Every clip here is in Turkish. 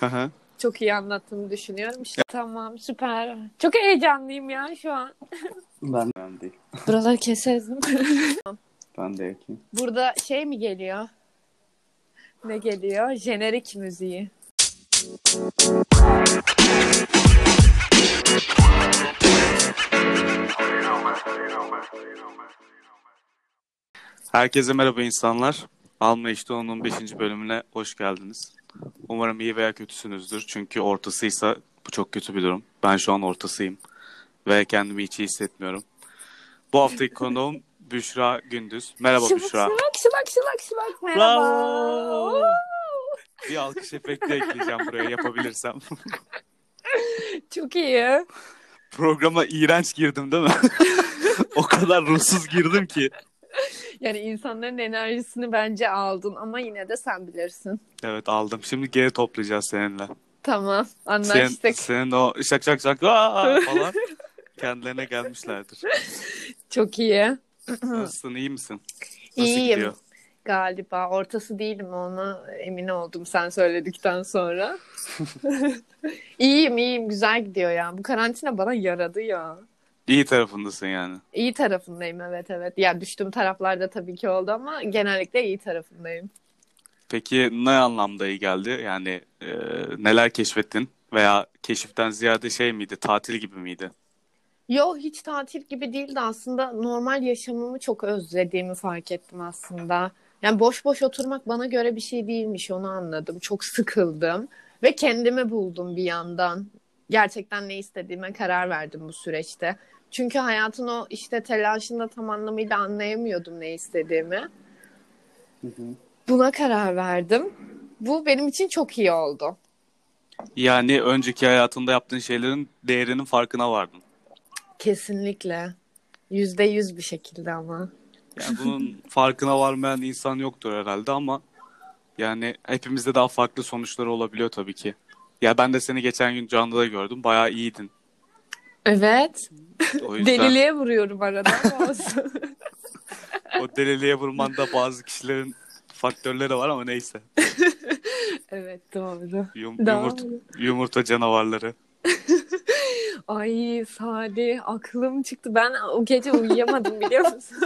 Hı. Çok iyi anlattığımı düşünüyorum. İşte tamam süper. Çok heyecanlıyım ya şu an. Ben, ben değil. Buraları keseriz değil mi? Ben de yakayım. Burada şey mi geliyor? Ne geliyor? Jenerik müziği. Herkese merhaba insanlar. Alma İşte onun 5. bölümüne hoş geldiniz. Umarım iyi veya kötüsünüzdür. Çünkü ortasıysa bu çok kötü bir durum. Ben şu an ortasıyım. Ve kendimi hiç iyi hissetmiyorum. Bu haftaki konuğum Büşra Gündüz. Merhaba Şıbak Büşra. şıbak şıbak şıbak şıbak. Merhaba. Bravo. Bir alkış efekti ekleyeceğim buraya yapabilirsem. Çok iyi. Programa iğrenç girdim değil mi? o kadar ruhsuz girdim ki. Yani insanların enerjisini bence aldın ama yine de sen bilirsin. Evet aldım. Şimdi geri toplayacağız seninle. Tamam Senin, anlaştık. senin o şak şak şak aa falan kendilerine gelmişlerdir. Çok iyi. Nasılsın iyi misin? Nasıl İyiyim. gidiyor? Galiba ortası değilim ona emin oldum sen söyledikten sonra. iyiyim iyiyim güzel gidiyor ya. Bu karantina bana yaradı ya. İyi tarafındasın yani. İyi tarafındayım evet evet. Ya düştüğüm taraflarda tabii ki oldu ama genellikle iyi tarafındayım. Peki ne anlamda iyi geldi? Yani e, neler keşfettin? Veya keşiften ziyade şey miydi? Tatil gibi miydi? Yo hiç tatil gibi değildi aslında. Normal yaşamımı çok özlediğimi fark ettim aslında. Yani boş boş oturmak bana göre bir şey değilmiş onu anladım. Çok sıkıldım ve kendimi buldum bir yandan. Gerçekten ne istediğime karar verdim bu süreçte. Çünkü hayatın o işte telaşında tam anlamıyla anlayamıyordum ne istediğimi. Buna karar verdim. Bu benim için çok iyi oldu. Yani önceki hayatında yaptığın şeylerin değerinin farkına vardın. Kesinlikle. Yüzde yüz bir şekilde ama. Yani bunun farkına varmayan insan yoktur herhalde ama yani hepimizde daha farklı sonuçları olabiliyor tabii ki. Ya ben de seni geçen gün canlıda gördüm. Bayağı iyiydin. Evet. O yüzden Deliliğe vuruyorum arada ama olsun. o deliliğe vurmanda bazı kişilerin faktörleri var ama neyse. evet doğru. Yum, Doğru. yumurta, yumurta canavarları. Ay Sadi aklım çıktı. Ben o gece uyuyamadım biliyor musun?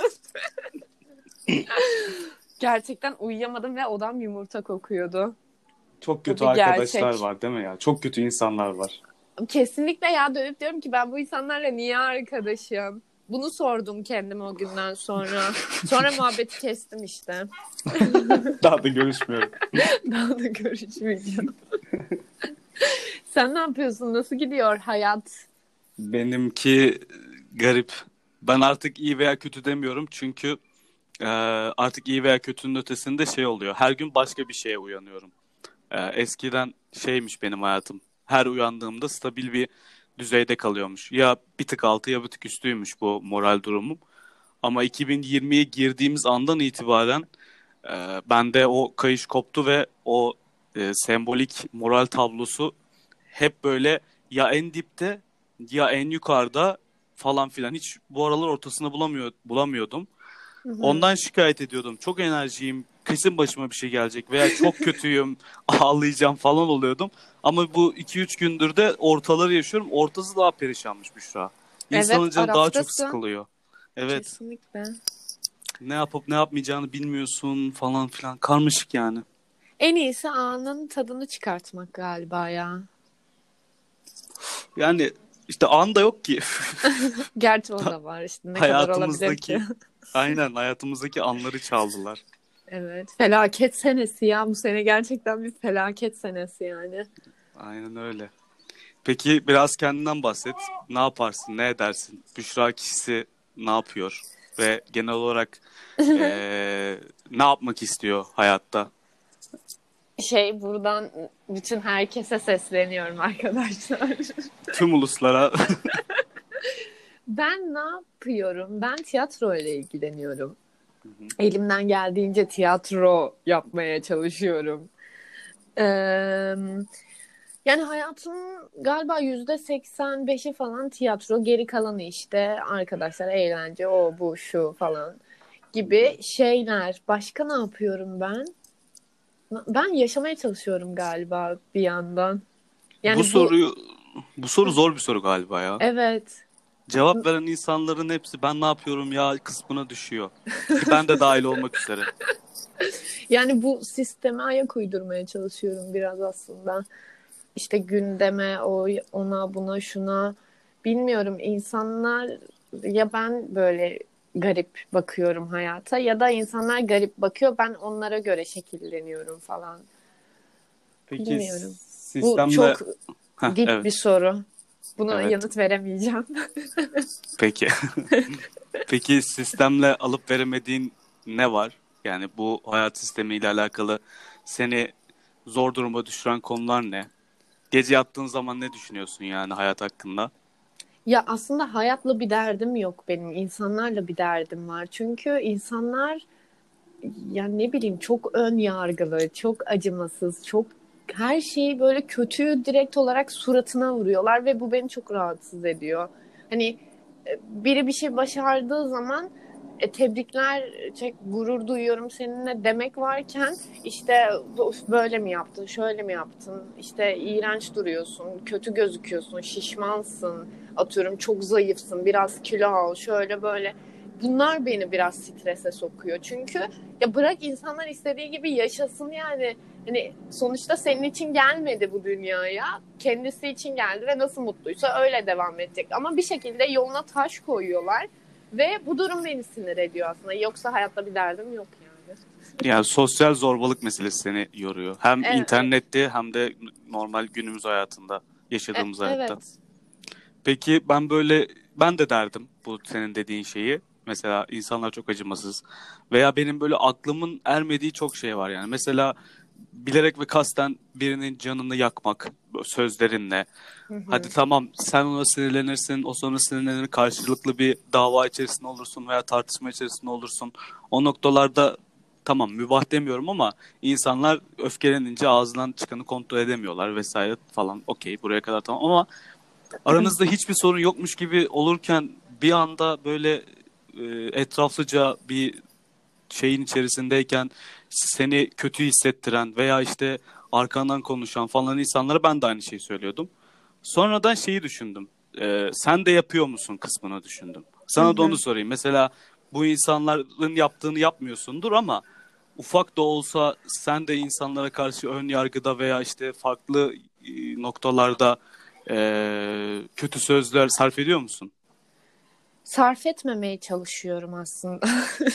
Gerçekten uyuyamadım ve odam yumurta kokuyordu. Çok kötü arkadaşlar gerçek. var değil mi ya? Çok kötü insanlar var. Kesinlikle ya dönüp diyorum ki ben bu insanlarla niye arkadaşım? Bunu sordum kendime o günden sonra. Sonra muhabbeti kestim işte. Daha da görüşmüyorum. Daha da görüşmeyeceğim. Sen ne yapıyorsun? Nasıl gidiyor hayat? Benimki garip. Ben artık iyi veya kötü demiyorum çünkü e, artık iyi veya kötünün ötesinde şey oluyor. Her gün başka bir şeye uyanıyorum. E, eskiden şeymiş benim hayatım. Her uyandığımda stabil bir düzeyde kalıyormuş. Ya bir tık altı ya bir tık üstüymüş bu moral durumum. Ama 2020'ye girdiğimiz andan itibaren e, bende o kayış koptu ve o e, sembolik moral tablosu hep böyle ya en dipte ya en yukarıda falan filan. Hiç bu aralar ortasını bulamıyor, bulamıyordum. Ondan şikayet ediyordum. Çok enerjiyim. Kesin başıma bir şey gelecek veya çok kötüyüm, ağlayacağım falan oluyordum. Ama bu 2-3 gündür de ortaları yaşıyorum. Ortası daha perişanmış Büşra. İnsanın Evet, canı daha çok sıkılıyor. Evet. Kesinlikle. Ne yapıp ne yapmayacağını bilmiyorsun falan filan. Karmaşık yani. En iyisi anın tadını çıkartmak galiba ya. Yani işte an da yok ki. Gerçi o da var işte ne kadar olabilir ki. aynen hayatımızdaki anları çaldılar. Evet. Felaket senesi ya bu sene gerçekten bir felaket senesi yani. Aynen öyle. Peki biraz kendinden bahset. Ne yaparsın, ne edersin? Büşra kişisi ne yapıyor? Ve genel olarak eee, ne yapmak istiyor hayatta? Şey buradan bütün herkese sesleniyorum arkadaşlar. Tüm uluslara Ben ne yapıyorum? Ben tiyatro ile ilgileniyorum. Elimden geldiğince tiyatro yapmaya çalışıyorum. Ee, yani hayatımın galiba yüzde 85'i falan tiyatro, geri kalanı işte arkadaşlar, eğlence, o bu şu falan gibi şeyler. Başka ne yapıyorum ben? Ben yaşamaya çalışıyorum galiba bir yandan. Yani bu, bu soruyu bu soru zor bir soru galiba ya. Evet. Cevap veren insanların hepsi ben ne yapıyorum ya kısmına düşüyor. ben de dahil olmak üzere. Yani bu sisteme ayak uydurmaya çalışıyorum biraz aslında. İşte gündeme, o ona, buna, şuna. Bilmiyorum insanlar ya ben böyle garip bakıyorum hayata ya da insanlar garip bakıyor ben onlara göre şekilleniyorum falan. Peki Bilmiyorum. sistemle... Bu çok Heh, dip evet. bir soru. Buna evet. yanıt veremeyeceğim. Peki. Peki sistemle alıp veremediğin ne var? Yani bu hayat sistemiyle alakalı seni zor duruma düşüren konular ne? Gece yattığın zaman ne düşünüyorsun yani hayat hakkında? Ya aslında hayatla bir derdim yok benim. İnsanlarla bir derdim var. Çünkü insanlar yani ne bileyim çok ön yargılı, çok acımasız, çok her şeyi böyle kötüyü direkt olarak suratına vuruyorlar ve bu beni çok rahatsız ediyor. Hani e, biri bir şey başardığı zaman e, tebrikler, çek, gurur duyuyorum seninle demek varken işte böyle mi yaptın, şöyle mi yaptın, işte iğrenç duruyorsun, kötü gözüküyorsun, şişmansın, atıyorum çok zayıfsın, biraz kilo al, şöyle böyle. Bunlar beni biraz strese sokuyor. Çünkü ya bırak insanlar istediği gibi yaşasın yani. Hani sonuçta senin için gelmedi bu dünyaya. Kendisi için geldi ve nasıl mutluysa öyle devam edecek. Ama bir şekilde yoluna taş koyuyorlar ve bu durum beni sinir ediyor aslında. Yoksa hayatta bir derdim yok yani. Yani sosyal zorbalık meselesi seni yoruyor. Hem evet. internette hem de normal günümüz hayatında yaşadığımız e, hayatta. Evet. Peki ben böyle ben de derdim bu senin dediğin şeyi. Mesela insanlar çok acımasız veya benim böyle aklımın ermediği çok şey var yani. Mesela bilerek ve kasten birinin canını yakmak sözlerinle. Hı hı. Hadi tamam sen ona sinirlenirsin, o sonra sinirlenir, karşılıklı bir dava içerisinde olursun veya tartışma içerisinde olursun. O noktalarda tamam mübah demiyorum ama insanlar öfkelenince ağzından çıkanı kontrol edemiyorlar vesaire falan. Okey buraya kadar tamam ama aranızda hiçbir sorun yokmuş gibi olurken bir anda böyle e, etraflıca bir şeyin içerisindeyken seni kötü hissettiren veya işte arkandan konuşan falan insanlara ben de aynı şeyi söylüyordum. Sonradan şeyi düşündüm. E, sen de yapıyor musun kısmını düşündüm. Sana Hı-hı. da onu sorayım. Mesela bu insanların yaptığını yapmıyorsundur ama ufak da olsa sen de insanlara karşı ön yargıda veya işte farklı e, noktalarda e, kötü sözler sarf ediyor musun? Sarf etmemeye çalışıyorum aslında.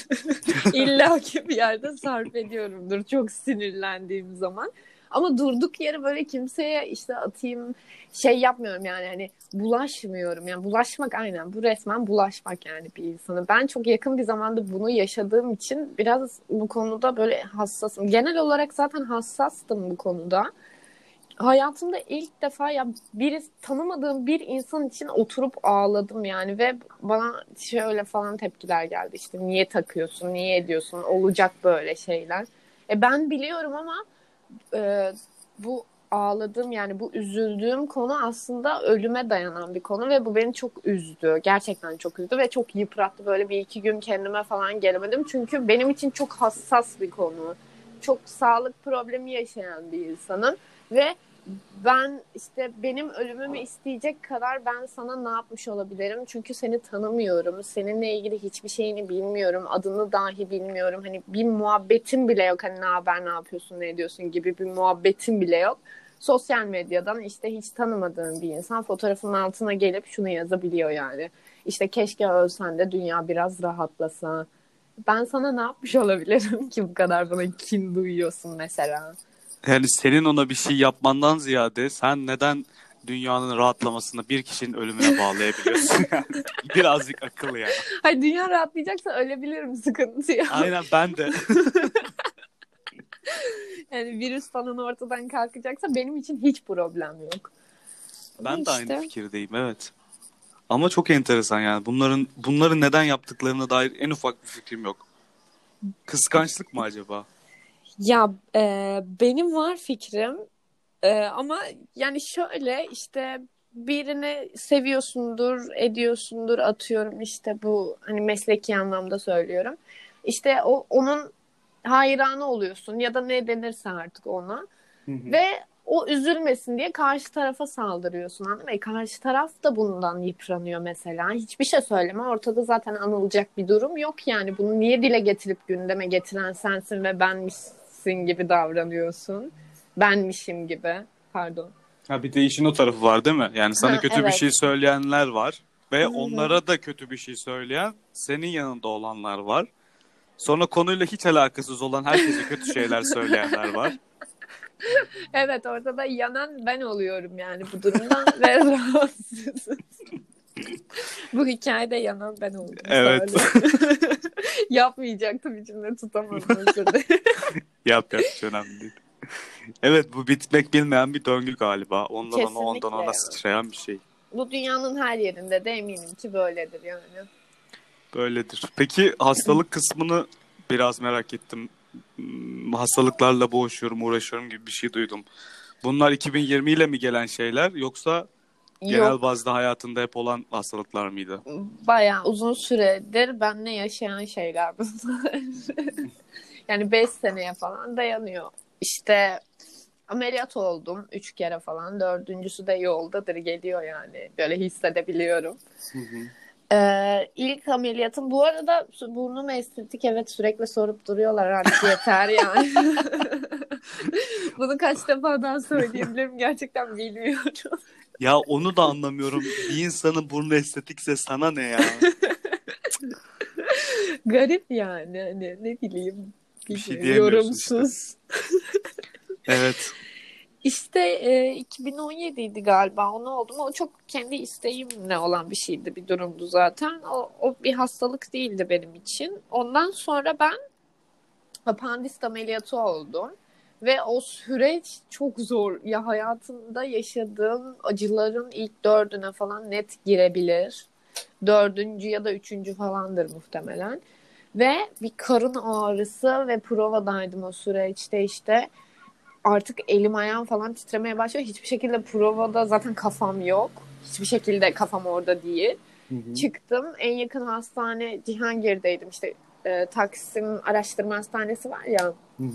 İlla ki bir yerde sarf ediyorumdur çok sinirlendiğim zaman. Ama durduk yere böyle kimseye işte atayım şey yapmıyorum yani hani bulaşmıyorum. Yani bulaşmak aynen bu resmen bulaşmak yani bir insanı. Ben çok yakın bir zamanda bunu yaşadığım için biraz bu konuda böyle hassasım. Genel olarak zaten hassastım bu konuda hayatımda ilk defa ya biri tanımadığım bir insan için oturup ağladım yani ve bana şöyle falan tepkiler geldi işte niye takıyorsun niye ediyorsun olacak böyle şeyler e ben biliyorum ama e, bu ağladığım yani bu üzüldüğüm konu aslında ölüme dayanan bir konu ve bu beni çok üzdü. Gerçekten çok üzdü ve çok yıprattı. Böyle bir iki gün kendime falan gelemedim. Çünkü benim için çok hassas bir konu. Çok sağlık problemi yaşayan bir insanım. Ve ben işte benim ölümümü isteyecek kadar ben sana ne yapmış olabilirim? Çünkü seni tanımıyorum. Seninle ilgili hiçbir şeyini bilmiyorum. Adını dahi bilmiyorum. Hani bir muhabbetin bile yok. Hani ne haber, ne yapıyorsun, ne ediyorsun gibi bir muhabbetin bile yok. Sosyal medyadan işte hiç tanımadığın bir insan fotoğrafın altına gelip şunu yazabiliyor yani. İşte keşke ölsen de dünya biraz rahatlasa. Ben sana ne yapmış olabilirim ki bu kadar bana kin duyuyorsun mesela? Yani senin ona bir şey yapmandan ziyade sen neden dünyanın rahatlamasını bir kişinin ölümüne bağlayabiliyorsun yani. Birazcık akıl ya. Hayır dünya rahatlayacaksa ölebilirim sıkıntı ya. Aynen ben de. yani virüs falan ortadan kalkacaksa benim için hiç problem yok. Ben işte... de aynı fikirdeyim evet. Ama çok enteresan yani. Bunların bunları neden yaptıklarına dair en ufak bir fikrim yok. Kıskançlık mı acaba? Ya e, benim var fikrim e, ama yani şöyle işte birini seviyorsundur, ediyorsundur atıyorum işte bu hani mesleki anlamda söylüyorum. İşte o onun hayranı oluyorsun ya da ne denirse artık ona. Ve o üzülmesin diye karşı tarafa saldırıyorsun anladın mı? E, karşı taraf da bundan yıpranıyor mesela. Hiçbir şey söyleme. Ortada zaten anılacak bir durum yok yani. Bunu niye dile getirip gündeme getiren sensin ve benmişsin gibi davranıyorsun. Benmişim gibi. Pardon. Ha bir de işin o tarafı var değil mi? Yani sana Ha, kötü bir evet. şey söyleyenler var ve Hı hı. onlara da kötü bir şey söyleyen senin yanında olanlar var. Sonra konuyla hiç alakasız olan herkese kötü şeyler söyleyenler var. Evet orada da yanan ben oluyorum yani bu durumdan ve rahatsızım. bu hikayede yanan ben oldum. Evet. Yapmayacaktım içimde tutamadım özür dilerim. Yap yap hiç önemli değil. Evet bu bitmek bilmeyen bir döngü galiba. Ondan ona ondan Kesinlikle ona sıçrayan bir şey. Bu dünyanın her yerinde de eminim ki böyledir yani. Böyledir. Peki hastalık kısmını biraz merak ettim. Hmm, Hastalıklarla boğuşuyorum, uğraşıyorum gibi bir şey duydum. Bunlar 2020 ile mi gelen şeyler yoksa genel Yok bazda hayatında hep olan hastalıklar mıydı? bayağı uzun süredir benle yaşayan şeyler bunlar. yani 5 seneye falan dayanıyor. İşte ameliyat oldum 3 kere falan. Dördüncüsü de yoldadır geliyor yani. Böyle hissedebiliyorum. Ee, ilk ameliyatım bu arada burnum estetik evet sürekli sorup duruyorlar artık yeter yani. Bunu kaç defa daha söyleyebilirim gerçekten bilmiyorum. Ya onu da anlamıyorum. Bir insanın burnu estetikse sana ne ya? Garip yani hani ne bileyim. Bir şey diyemiyorsun yorumsuz. Evet. İşte e, 2017'ydi galiba onu oldum. O çok kendi isteğimle olan bir şeydi, bir durumdu zaten. O, o bir hastalık değildi benim için. Ondan sonra ben apandist ameliyatı oldum. Ve o süreç çok zor. Ya hayatımda yaşadığım acıların ilk dördüne falan net girebilir. Dördüncü ya da üçüncü falandır muhtemelen. Ve bir karın ağrısı ve provadaydım o süreçte işte artık elim ayağım falan titremeye başlıyor. Hiçbir şekilde provada zaten kafam yok. Hiçbir şekilde kafam orada değil. Çıktım. En yakın hastane Cihangir'deydim. İşte e, Taksim Araştırma Hastanesi var ya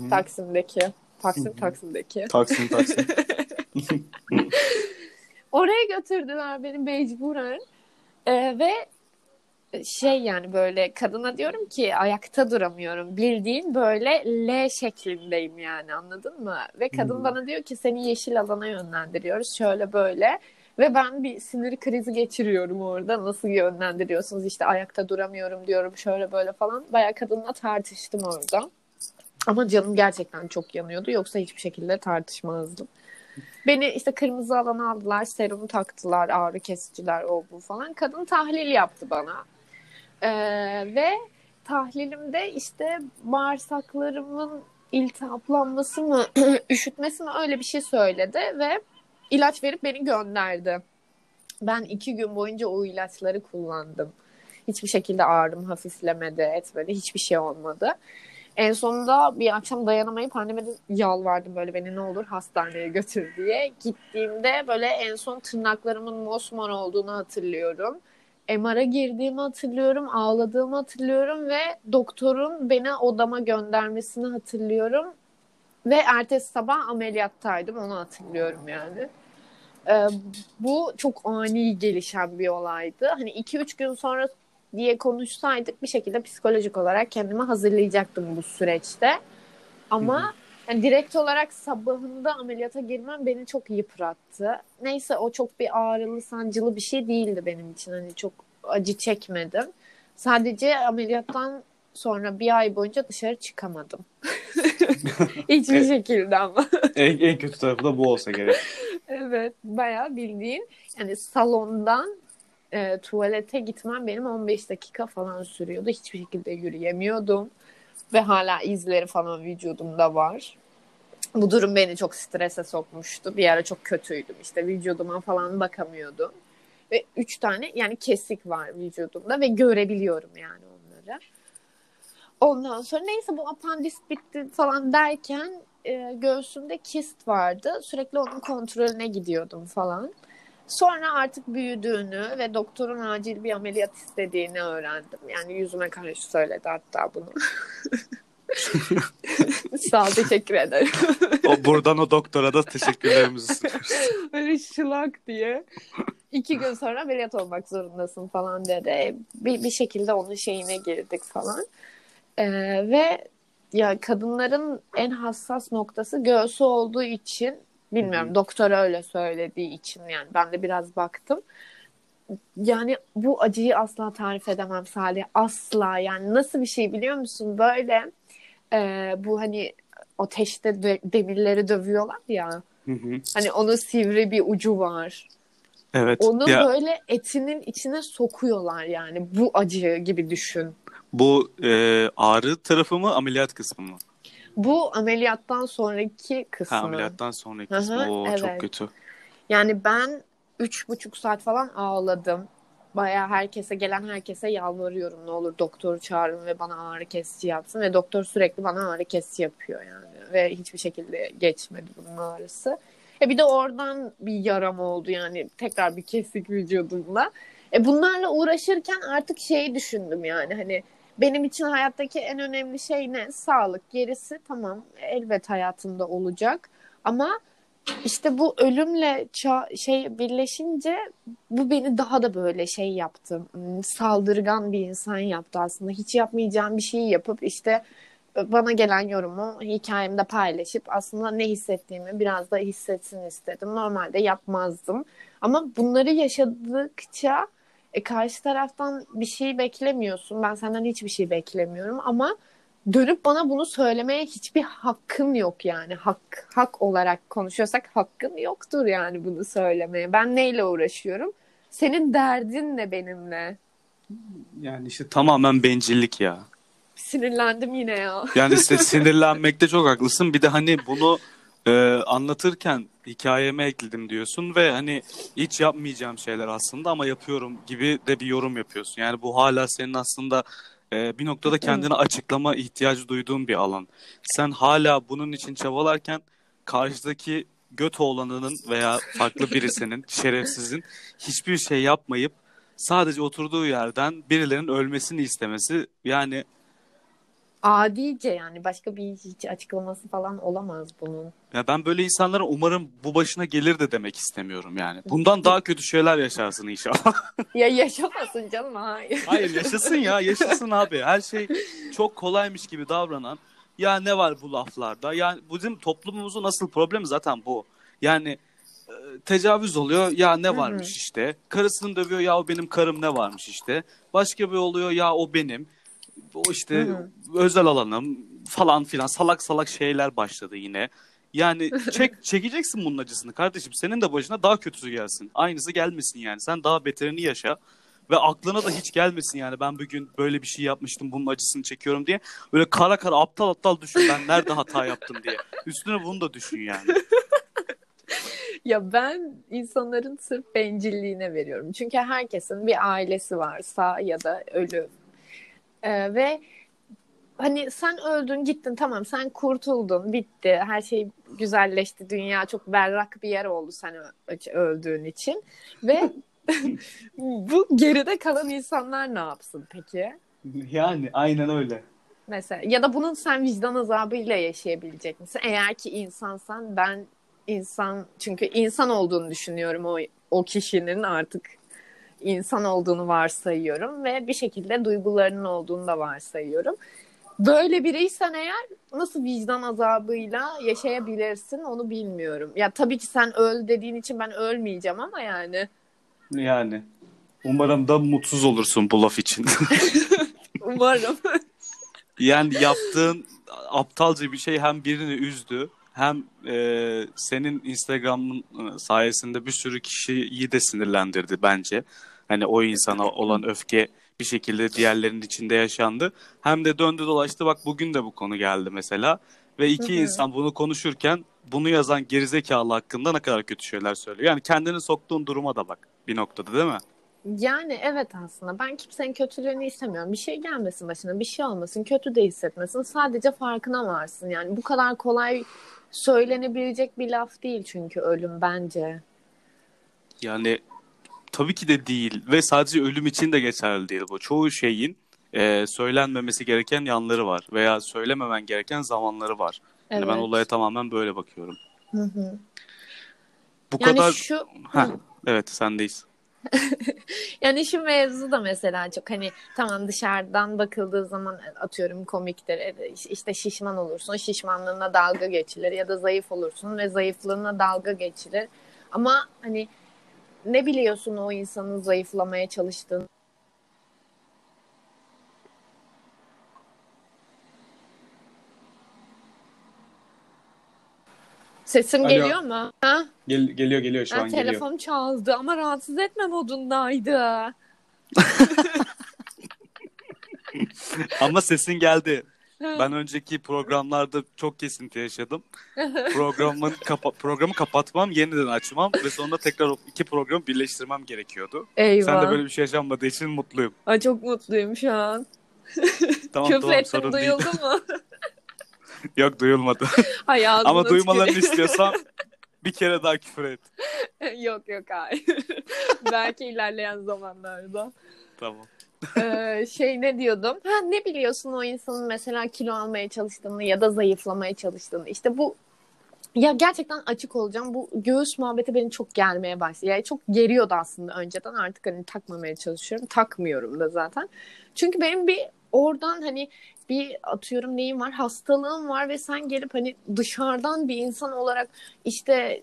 Taksim'deki. Taksim Hı hı. Taksim'deki. Taksim taksim. Oraya götürdüler beni mecburen. E, ve şey yani böyle kadına diyorum ki ayakta duramıyorum. Bildiğin böyle L şeklindeyim yani anladın mı? Ve kadın Hmm. bana diyor ki seni yeşil alana yönlendiriyoruz şöyle böyle. Ve ben bir sinir krizi geçiriyorum orada. Nasıl yönlendiriyorsunuz işte ayakta duramıyorum diyorum şöyle böyle falan. Bayağı kadınla tartıştım orada. Ama canım gerçekten çok yanıyordu. Yoksa hiçbir şekilde tartışmazdım. Beni işte kırmızı alana aldılar, serum taktılar, ağrı kesiciler, o bu falan. Kadın tahlil yaptı bana. Ee, ve tahlilimde işte bağırsaklarımın iltihaplanması mı, üşütmesi mi öyle bir şey söyledi ve ilaç verip beni gönderdi. Ben iki gün boyunca o ilaçları kullandım. Hiçbir şekilde ağrım hafiflemedi, etmedi, hiçbir şey olmadı. En sonunda bir akşam dayanamayıp anneme de yalvardım böyle beni ne olur hastaneye götür diye. Gittiğimde böyle en son tırnaklarımın mosmor olduğunu hatırlıyorum. MR'a girdiğimi hatırlıyorum, ağladığımı hatırlıyorum ve doktorun beni odama göndermesini hatırlıyorum. Ve ertesi sabah ameliyattaydım onu hatırlıyorum yani. Ee, bu çok ani gelişen bir olaydı. Hani 2-3 gün sonra diye konuşsaydık bir şekilde psikolojik olarak kendimi hazırlayacaktım bu süreçte. Ama yani direkt olarak sabahında ameliyata girmem beni çok yıprattı. Neyse o çok bir ağrılı, sancılı bir şey değildi benim için. Hani çok acı çekmedim. Sadece ameliyattan sonra bir ay boyunca dışarı çıkamadım. Hiçbir şekilde ama. en, en kötü tarafı da bu olsa gerek. Evet, bayağı bildiğin yani salondan e, tuvalete gitmem benim 15 dakika falan sürüyordu. Hiçbir şekilde yürüyemiyordum ve hala izleri falan vücudumda var. Bu durum beni çok strese sokmuştu. Bir ara çok kötüydüm işte vücuduma falan bakamıyordum. Ve üç tane yani kesik var vücudumda ve görebiliyorum yani onları. Ondan sonra neyse bu apandist bitti falan derken e, göğsümde kist vardı. Sürekli onun kontrolüne gidiyordum falan. Sonra artık büyüdüğünü ve doktorun acil bir ameliyat istediğini öğrendim. Yani yüzüme karşı söyledi hatta bunu. Sağ ol teşekkür ederim. O buradan o doktora da teşekkürlerimizi sunuyoruz. Böyle şılak diye. İki gün sonra ameliyat olmak zorundasın falan dedi. Bir, bir şekilde onun şeyine girdik falan. Ee, ve ya kadınların en hassas noktası göğsü olduğu için bilmiyorum Hı hı. doktor öyle söylediği için yani ben de biraz baktım. Yani bu acıyı asla tarif edemem Salih. Asla yani nasıl bir şey biliyor musun? Böyle e, bu hani ateşte de, demirleri dövüyorlar ya. Hı hı. Hani onun sivri bir ucu var. Evet. Onu Ya böyle etinin içine sokuyorlar yani. Bu acı gibi düşün. bu e, ağrı tarafı mı ameliyat kısmı mı? Bu ameliyattan sonraki Ha, kısmı. ameliyattan sonraki kısmı. Oo, çok evet. kötü. Yani ben üç buçuk saat falan ağladım. Bayağı herkese gelen herkese yalvarıyorum ne olur doktoru çağırın ve bana ağrı kesici yapsın ve doktor sürekli bana ağrı kesici yapıyor yani ve hiçbir şekilde geçmedi bunun ağrısı. E bir de oradan bir yaram oldu yani tekrar bir kesik vücudumda. E bunlarla uğraşırken artık şeyi düşündüm yani hani benim için hayattaki en önemli şey ne? Sağlık. Gerisi tamam elbet hayatımda olacak ama işte bu ölümle ça- şey birleşince bu beni daha da böyle şey yaptı. hmm, Saldırgan bir insan yaptı aslında. Hiç yapmayacağım bir şeyi yapıp işte bana gelen yorumu hikayemde paylaşıp aslında ne hissettiğimi biraz da hissetsin istedim. Normalde yapmazdım. Ama bunları yaşadıkça e, karşı taraftan bir şey beklemiyorsun. Ben senden hiçbir şey beklemiyorum ama dönüp bana bunu söylemeye hiçbir hakkın yok yani. Hak hak olarak konuşuyorsak hakkın yoktur yani bunu söylemeye. Ben neyle uğraşıyorum? Senin derdin ne benimle? Yani işte tamamen bencillik ya. Sinirlendim yine ya. Yani işte sinirlenmekte çok haklısın. Bir de hani bunu e, anlatırken hikayeme ekledim diyorsun ve hani hiç yapmayacağım şeyler aslında ama yapıyorum gibi de bir yorum yapıyorsun. Yani bu hala senin aslında e, bir noktada kendini açıklama ihtiyacı duyduğun bir alan. Sen hala bunun için çabalarken karşıdaki göt oğlanının veya farklı birisinin, şerefsizin hiçbir şey yapmayıp sadece oturduğu yerden birilerinin ölmesini istemesi yani Adice yani başka bir hiç açıklaması falan olamaz bunun. Ya ben böyle insanlara umarım bu başına gelir de demek istemiyorum yani. Bundan daha kötü şeyler yaşarsın inşallah. Ya yaşamasın canım hayır. Hayır yaşasın ya yaşasın abi. Her şey çok kolaymış gibi davranan. Ya ne var bu laflarda? Yani bizim toplumumuzun asıl problemi zaten bu. Yani e, tecavüz oluyor ya ne varmış işte. Karısını dövüyor ya o benim karım ne varmış işte. Başka bir oluyor ya o benim. O işte Hı özel alanım falan filan salak salak şeyler başladı yine. Yani çek çekeceksin bunun acısını kardeşim. Senin de başına daha kötüsü gelsin. Aynısı gelmesin yani. Sen daha beterini yaşa. Ve aklına da hiç gelmesin yani ben bugün böyle bir şey yapmıştım bunun acısını çekiyorum diye. Böyle kara kara aptal aptal düşün ben nerede hata yaptım diye. Üstüne bunu da düşün yani. Ya ben insanların sırf bencilliğine veriyorum. Çünkü herkesin bir ailesi var sağ ya da ölü. Ee, ve hani sen öldün gittin tamam sen kurtuldun bitti her şey güzelleşti dünya çok berrak bir yer oldu sen öldüğün için ve bu geride kalan insanlar ne yapsın peki? Yani aynen öyle. Mesela ya da bunun sen vicdan azabıyla yaşayabilecek misin? Eğer ki insansan ben insan çünkü insan olduğunu düşünüyorum o o kişinin artık insan olduğunu varsayıyorum ve bir şekilde duygularının olduğunu da varsayıyorum. Böyle biriysen eğer nasıl vicdan azabıyla yaşayabilirsin onu bilmiyorum. Ya tabii ki sen öl dediğin için ben ölmeyeceğim ama yani Yani. Umarım da mutsuz olursun bu laf için. umarım. Yani yaptığın aptalca bir şey hem birini üzdü hem e, senin Instagram'ın e, sayesinde bir sürü kişiyi de sinirlendirdi bence. Hani o insana olan öfke bir şekilde diğerlerinin içinde yaşandı. Hem de döndü dolaştı bak bugün de bu konu geldi mesela. Ve iki insan bunu konuşurken bunu yazan gerizekalı hakkında ne kadar kötü şeyler söylüyor. Yani kendini soktuğun duruma da bak bir noktada değil mi? Yani evet aslında ben kimsenin kötülüğünü istemiyorum. Bir şey gelmesin başına, bir şey olmasın, kötü de hissetmesin. Sadece farkına varsın. Yani bu kadar kolay söylenebilecek bir laf değil çünkü ölüm bence. Yani tabii ki de değil ve sadece ölüm için de geçerli değil bu. Çoğu şeyin e, söylenmemesi gereken yanları var veya söylememen gereken zamanları var. Yani ben Evet. olaya tamamen böyle bakıyorum. Hı hı. Bu Yani kadar şu Heh, evet sendeyiz. Yani şu mevzu da mesela çok hani tamam dışarıdan bakıldığı zaman atıyorum komiktir e, işte şişman olursun şişmanlığına dalga geçilir ya da zayıf olursun ve zayıflığına dalga geçilir ama hani ne biliyorsun o insanın zayıflamaya çalıştığını Sesim Alo. geliyor mu? Ha? Gel, geliyor geliyor şu Ha, an geliyor. telefon çaldı ama rahatsız etme modundaydı. Ama sesin geldi. Ben önceki programlarda çok kesinti yaşadım. Programın kapa- programı kapatmam, yeniden açmam ve sonra tekrar o iki programı birleştirmem gerekiyordu. Eyvah. Sen de böyle bir şey yaşanmadığı için mutluyum. Ay, çok mutluyum şu an. Tamam Küfür tamam ettim sorun değil. duyuldu mu? Yok duyulmadı. Ağzına Ama duymalarını tüküreyim. istiyorsan bir kere daha küfür et. yok yok hayır. Belki ilerleyen zamanlarda. Tamam. Ee, şey ne diyordum? Ha ne biliyorsun o insanın mesela kilo almaya çalıştığını ya da zayıflamaya çalıştığını. İşte bu ya gerçekten açık olacağım. Bu göğüs muhabbeti beni çok germeye başladı. Yani çok geriyordu aslında önceden. Artık hani takmamaya çalışıyorum. Takmıyorum da zaten. Çünkü benim bir oradan hani bir atıyorum neyim var hastalığım var ve sen gelip hani dışarıdan bir insan olarak işte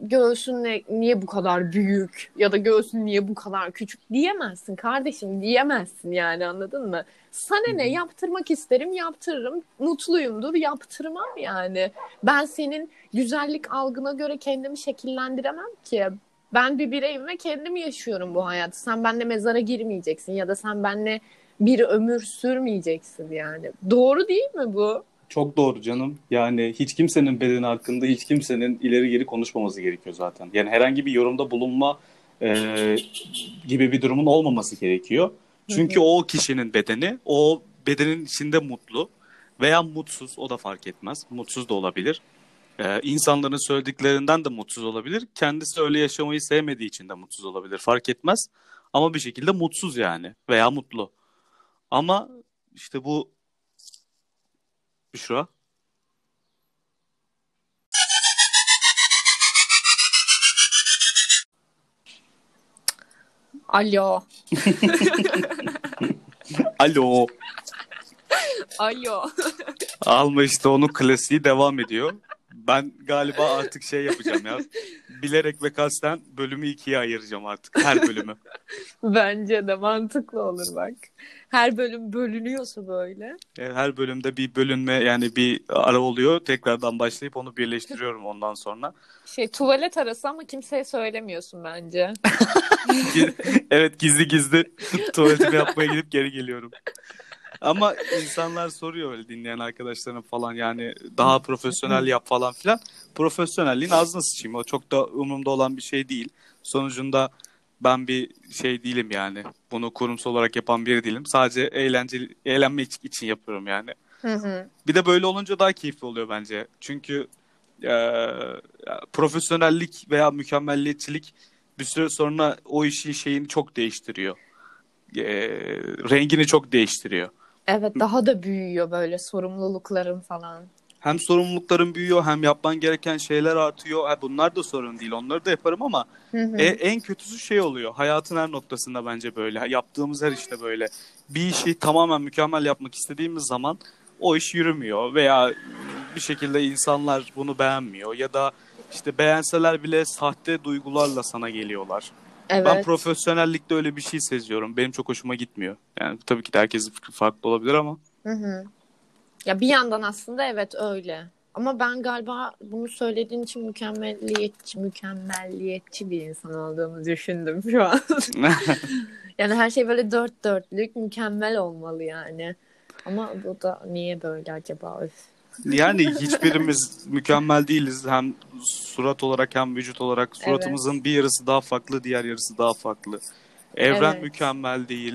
göğsün ne- niye bu kadar büyük ya da göğsün niye bu kadar küçük diyemezsin kardeşim diyemezsin yani anladın mı? Sana ne yaptırmak isterim yaptırırım mutluyumdur yaptırmam yani. Ben senin güzellik algına göre kendimi şekillendiremem ki. Ben bir bireyim ve kendim yaşıyorum bu hayatı. Sen benimle mezara girmeyeceksin ya da sen benimle bir ömür sürmeyeceksin yani. Doğru değil mi bu? Çok doğru canım. Yani hiç kimsenin bedeni hakkında hiç kimsenin ileri geri konuşmaması gerekiyor zaten. Yani herhangi bir yorumda bulunma e, gibi bir durumun olmaması gerekiyor. Çünkü o kişinin bedeni, o bedenin içinde mutlu veya mutsuz, o da fark etmez. Mutsuz da olabilir. Ee, insanların söylediklerinden de mutsuz olabilir. Kendisi öyle yaşamayı sevmediği için de mutsuz olabilir. Fark etmez. Ama bir şekilde mutsuz yani veya mutlu. Ama işte bu Büşra. Alo. Alo. Alo. Alma işte onun klasiği devam ediyor. Ben galiba artık şey yapacağım ya. Bilerek ve kasten bölümü ikiye ayıracağım artık. Her bölümü. Bence de mantıklı olur bak. Her bölüm bölünüyorsa böyle. E, Her bölümde bir bölünme yani bir ara oluyor. Tekrardan başlayıp onu birleştiriyorum ondan sonra. Şey tuvalet arası ama kimseye söylemiyorsun bence. evet gizli gizli tuvaletimi yapmaya gidip geri geliyorum. Ama insanlar soruyor öyle dinleyen arkadaşlarım falan yani daha profesyonel yap falan filan. Profesyonelliğin ağzına sıçayım. O çok da umurumda olan bir şey değil. Sonucunda ben bir şey değilim yani. Bunu kurumsal olarak yapan biri değilim. Sadece eğlenceli, eğlenmek için yapıyorum yani. Hı hı. Bir de böyle olunca daha keyifli oluyor bence. Çünkü e, profesyonellik veya mükemmelliyetçilik bir süre sonra o işin şeyini çok değiştiriyor. E, rengini çok değiştiriyor. Evet daha da büyüyor böyle sorumlulukların falan. Hem sorumlulukların büyüyor hem yapman gereken şeyler artıyor. Ha, bunlar da sorun değil. Onları da yaparım ama Hı hı. e, en kötüsü şey oluyor. Hayatın her noktasında bence böyle. Yaptığımız her işte böyle. Bir işi tamamen mükemmel yapmak istediğimiz zaman o iş yürümüyor veya bir şekilde insanlar bunu beğenmiyor ya da işte beğenseler bile sahte duygularla sana geliyorlar. Evet. Ben profesyonellikte öyle bir şey seziyorum. Benim çok hoşuma gitmiyor. Yani tabii ki de herkesin fikri farklı olabilir ama Hı hı. Ya bir yandan aslında evet öyle. Ama ben galiba bunu söylediğin için mükemmelliyetçi, mükemmelliyetçi bir insan olduğumu düşündüm şu an. Yani her şey böyle dört dörtlük, mükemmel olmalı yani. Ama bu da niye böyle acaba? Öf. Yani hiçbirimiz mükemmel değiliz. Hem surat olarak hem vücut olarak. Suratımızın bir yarısı daha farklı, diğer yarısı daha farklı. Evren Evet. mükemmel değil,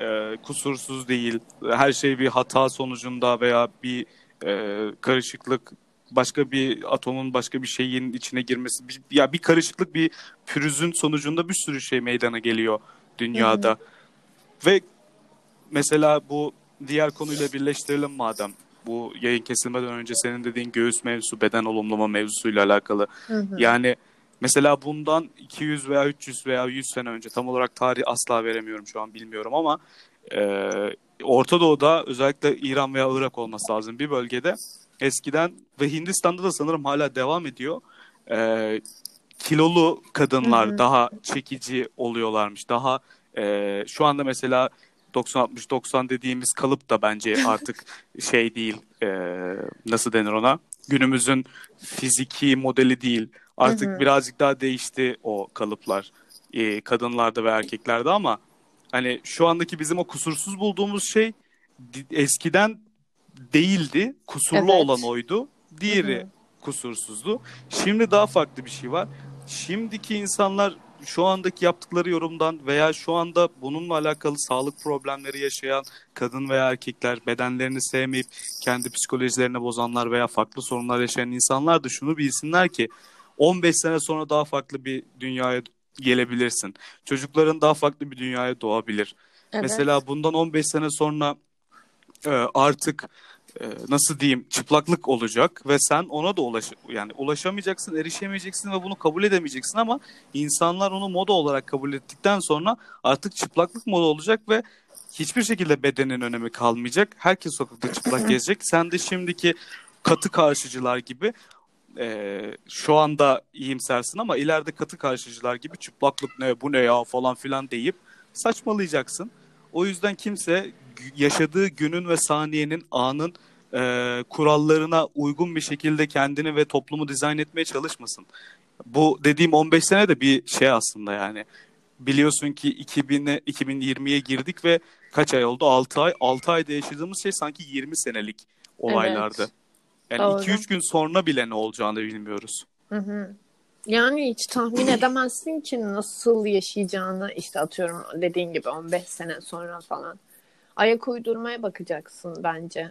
e, kusursuz değil. Her şey bir hata sonucunda veya bir e, karışıklık, başka bir atomun başka bir şeyin içine girmesi. Bir, ya bir karışıklık, bir pürüzün sonucunda bir sürü şey meydana geliyor dünyada. Ve mesela bu diğer konuyla birleştirelim madem. Bu yayın kesilmeden önce senin dediğin göğüs mevzusu, beden olumlama mevzusuyla alakalı. Hı hı. Yani mesela bundan 200 veya 300 veya 100 sene önce tam olarak tarih asla veremiyorum şu an bilmiyorum ama e, Orta Doğu'da özellikle İran veya Irak olması lazım bir bölgede eskiden ve Hindistan'da da sanırım hala devam ediyor. E, kilolu kadınlar Hı hı. daha çekici oluyorlarmış. Daha e, şu anda mesela 90-60-90 dediğimiz kalıp da bence artık şey değil. e, nasıl denir ona? Günümüzün fiziki modeli değil. Artık Hı hı. birazcık daha değişti o kalıplar. e, kadınlarda ve erkeklerde ama hani şu andaki bizim o kusursuz bulduğumuz şey eskiden değildi. Kusurlu Evet. olan oydu. Diğeri Hı hı. kusursuzdu. Şimdi daha farklı bir şey var. Şimdiki insanlar şu andaki yaptıkları yorumdan veya şu anda bununla alakalı sağlık problemleri yaşayan kadın veya erkekler, bedenlerini sevmeyip kendi psikolojilerini bozanlar veya farklı sorunlar yaşayan insanlar da şunu bilsinler ki 15 sene sonra daha farklı bir dünyaya gelebilirsin. Çocukların daha farklı bir dünyaya doğabilir. Evet. Mesela bundan 15 sene sonra e, artık e, nasıl diyeyim çıplaklık olacak ve sen ona da ulaş yani ulaşamayacaksın, erişemeyeceksin ve bunu kabul edemeyeceksin ama insanlar onu moda olarak kabul ettikten sonra artık çıplaklık moda olacak ve hiçbir şekilde bedenin önemi kalmayacak. Herkes sokakta çıplak gezecek. Sen de şimdiki katı karşıcılar gibi e, şu anda iyimsersin ama ileride katı karşıcılar gibi çıplaklık ne bu ne ya falan filan deyip saçmalayacaksın. O yüzden kimse yaşadığı günün ve saniyenin anın e, kurallarına uygun bir şekilde kendini ve toplumu dizayn etmeye çalışmasın. Bu dediğim 15 sene de bir şey aslında yani. Biliyorsun ki 2000'e 2020'ye girdik ve kaç ay oldu? 6 ay. 6 ayda yaşadığımız şey sanki 20 senelik olaylardı. Yani Doğru. 2-3 gün sonra bile ne olacağını bilmiyoruz. Hı hı. Yani hiç tahmin edemezsin ki nasıl yaşayacağını işte atıyorum dediğin gibi 15 sene sonra falan. Ayak uydurmaya bakacaksın bence.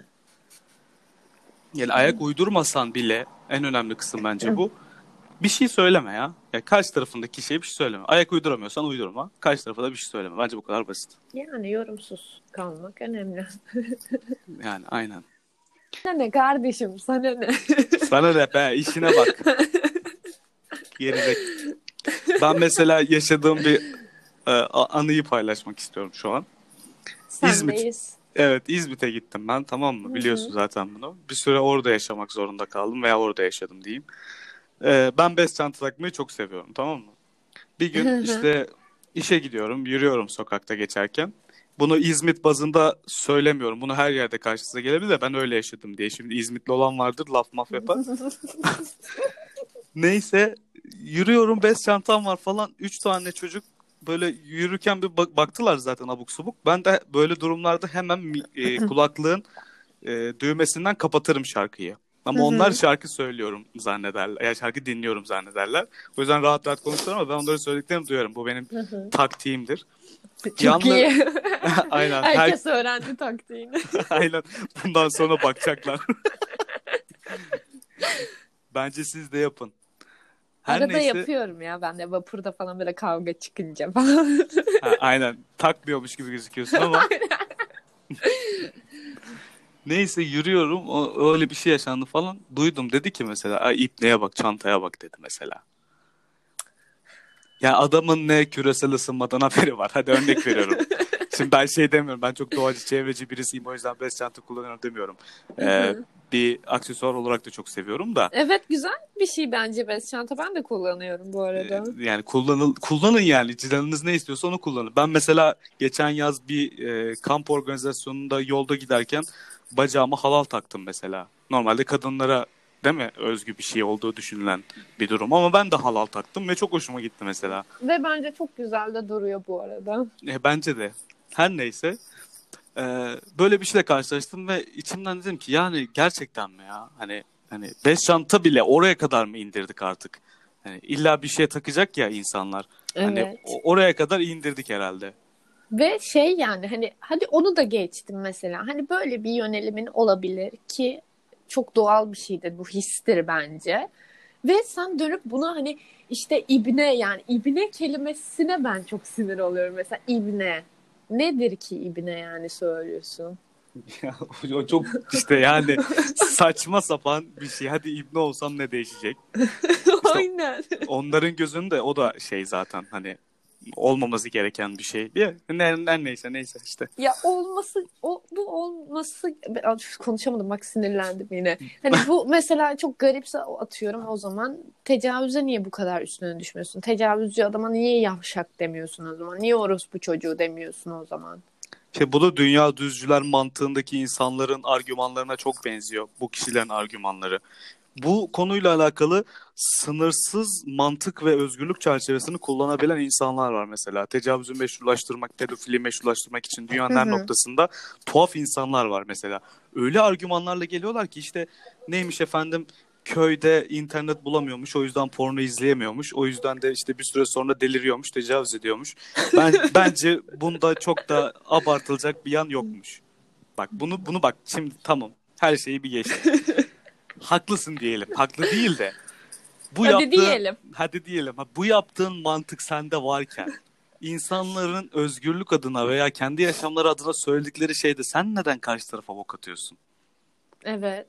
Yani ayak uydurmasan bile en önemli kısım bence bu. Bir şey söyleme ya. ya. Karşı tarafındaki şeye bir şey söyleme. Ayak uyduramıyorsan uydurma. Karşı tarafa da bir şey söyleme. Bence bu kadar basit. Yani yorumsuz kalmak önemli. Yani aynen. Sana ne kardeşim sana ne? Sana ne be işine bak. Geride. Ben mesela yaşadığım bir e, anıyı paylaşmak istiyorum şu an. Sendeyiz. Evet İzmit'e gittim ben tamam mı? Biliyorsun zaten bunu. Bir süre orada yaşamak zorunda kaldım veya orada yaşadım diyeyim. Ee, ben bez çanta takmayı çok seviyorum tamam mı? Bir gün işte işe gidiyorum, yürüyorum sokakta geçerken. Bunu İzmit bazında söylemiyorum. Bunu her yerde karşınıza gelebilir de ben öyle yaşadım diye. Şimdi İzmitli olan vardır laf maf yapar. Neyse yürüyorum bez çantam var falan. Üç tane çocuk böyle yürürken bir bak- baktılar zaten abuk subuk. Ben de böyle durumlarda hemen e, kulaklığın e, düğmesinden kapatırım şarkıyı. Ama onlar şarkı söylüyorum zannederler. Yani şarkı dinliyorum zannederler. O yüzden rahat rahat konuşuyorum ama ben onları söylediklerini duyuyorum. Bu benim taktiğimdir. Çok Yanlı- iyi. Aynen. Her, Herkes öğrendi taktiğini. aynen. Bundan sonra bakacaklar. Bence siz de yapın. Her Arada neyse, yapıyorum ya ben de vapurda falan böyle kavga çıkınca falan. Ha, aynen takmıyormuş gibi gözüküyorsun ama. Neyse yürüyorum. O, öyle bir şey yaşandı falan. Duydum dedi ki mesela Ay, ipneye bak çantaya bak dedi mesela. Ya adamın ne küresel ısınmadan haberi var. Hadi örnek veriyorum. Şimdi ben şey demiyorum. Ben çok doğacı, çevreci birisiyim. O yüzden bez çanta kullanıyorum demiyorum. Ee, bir aksesuar olarak da çok seviyorum da. evet güzel bir şey bence bez çanta. Ben de kullanıyorum bu arada. Ee, Yani kullanıl kullanın yani canınız ne istiyorsa onu kullanın. Ben mesela geçen yaz bir e, kamp organizasyonunda yolda giderken bacağıma halal taktım mesela. Normalde kadınlara değil mi özgü bir şey olduğu düşünülen bir durum ama ben de halal taktım ve çok hoşuma gitti mesela. Ve bence çok güzel de duruyor bu arada. E, bence de. Her neyse. E, böyle bir şeyle karşılaştım ve içimden dedim ki yani gerçekten mi ya? Hani hani beş çanta bile oraya kadar mı indirdik artık? Hani illa bir şey takacak ya insanlar. Hani Evet. o- oraya kadar indirdik herhalde. Ve şey yani hani hadi onu da geçtim mesela. Hani böyle bir yönelimin olabilir ki çok doğal bir şeydir. Bu histir bence. Ve sen dönüp bunu hani işte ibne yani ibne kelimesine ben çok sinir oluyorum mesela ibne. Nedir ki ibne yani söylüyorsun? Ya, o çok işte yani saçma sapan bir şey. Hadi ibne olsam ne değişecek? Aynen. Onların gözünde o da şey zaten hani olmaması gereken bir şey. Bir ne, ne neyse neyse işte. Ya olması o bu olması konuşamadım bak sinirlendim yine. Hani bu mesela çok garipse atıyorum o zaman tecavüze niye bu kadar üstüne düşmüyorsun? Tecavüzcü adama niye yavşak demiyorsun o zaman? Niye orospu çocuğu demiyorsun o zaman? İşte bu da dünya düzcüler mantığındaki insanların argümanlarına çok benziyor. Bu kişilerin argümanları. Bu konuyla alakalı sınırsız mantık ve özgürlük çerçevesini kullanabilen insanlar var mesela. Tecavüzü meşrulaştırmak, pedofili meşrulaştırmak için dünyanın her noktasında tuhaf insanlar var mesela. Öyle argümanlarla geliyorlar ki işte neymiş efendim köyde internet bulamıyormuş o yüzden porno izleyemiyormuş. O yüzden de işte bir süre sonra deliriyormuş, tecavüz ediyormuş. Ben bence bunda çok da abartılacak bir yan yokmuş. Bak bunu bunu bak şimdi tamam her şeyi bir geçti. Haklısın diyelim. Haklı değil de. Bu hadi yaptığın, diyelim. Hadi diyelim. Bu yaptığın mantık sende varken insanların özgürlük adına veya kendi yaşamları adına söyledikleri şeyde sen neden karşı tarafa bok atıyorsun? Evet.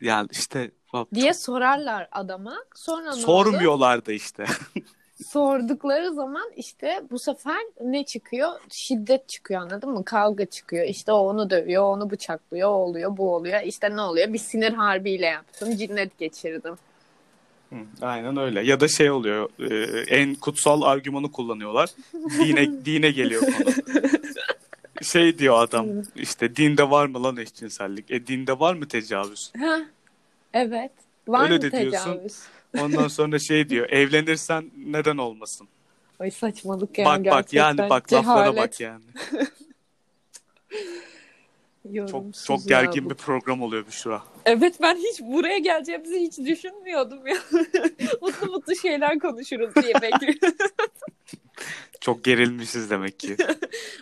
Yani işte diye sorarlar adama. Sonra sormuyorlar da işte. Sordukları zaman işte bu sefer ne çıkıyor? Şiddet çıkıyor anladın mı? Kavga çıkıyor. İşte o onu dövüyor, onu bıçaklıyor, o oluyor, bu oluyor. İşte ne oluyor? Bir sinir harbiyle yaptım, cinnet geçirdim. Aynen öyle. Ya da şey oluyor, e, en kutsal argümanı kullanıyorlar. Dine dine geliyor konu. Şey diyor adam, işte dinde var mı lan eşcinsellik? E dinde var mı tecavüz? Ha, evet. Var Öyle de tecavüz? diyorsun. Ondan sonra şey diyor, evlenirsen neden olmasın? Ay saçmalık ya bak gerçekten. bak yani bak laflara bak yani. Çok çok gergin bu. bir program oluyor Büşra. Evet ben hiç buraya geleceğimizi hiç düşünmüyordum ya. mutlu mutlu şeyler konuşuruz diye bekliyorum. Çok gerilmişiz demek ki.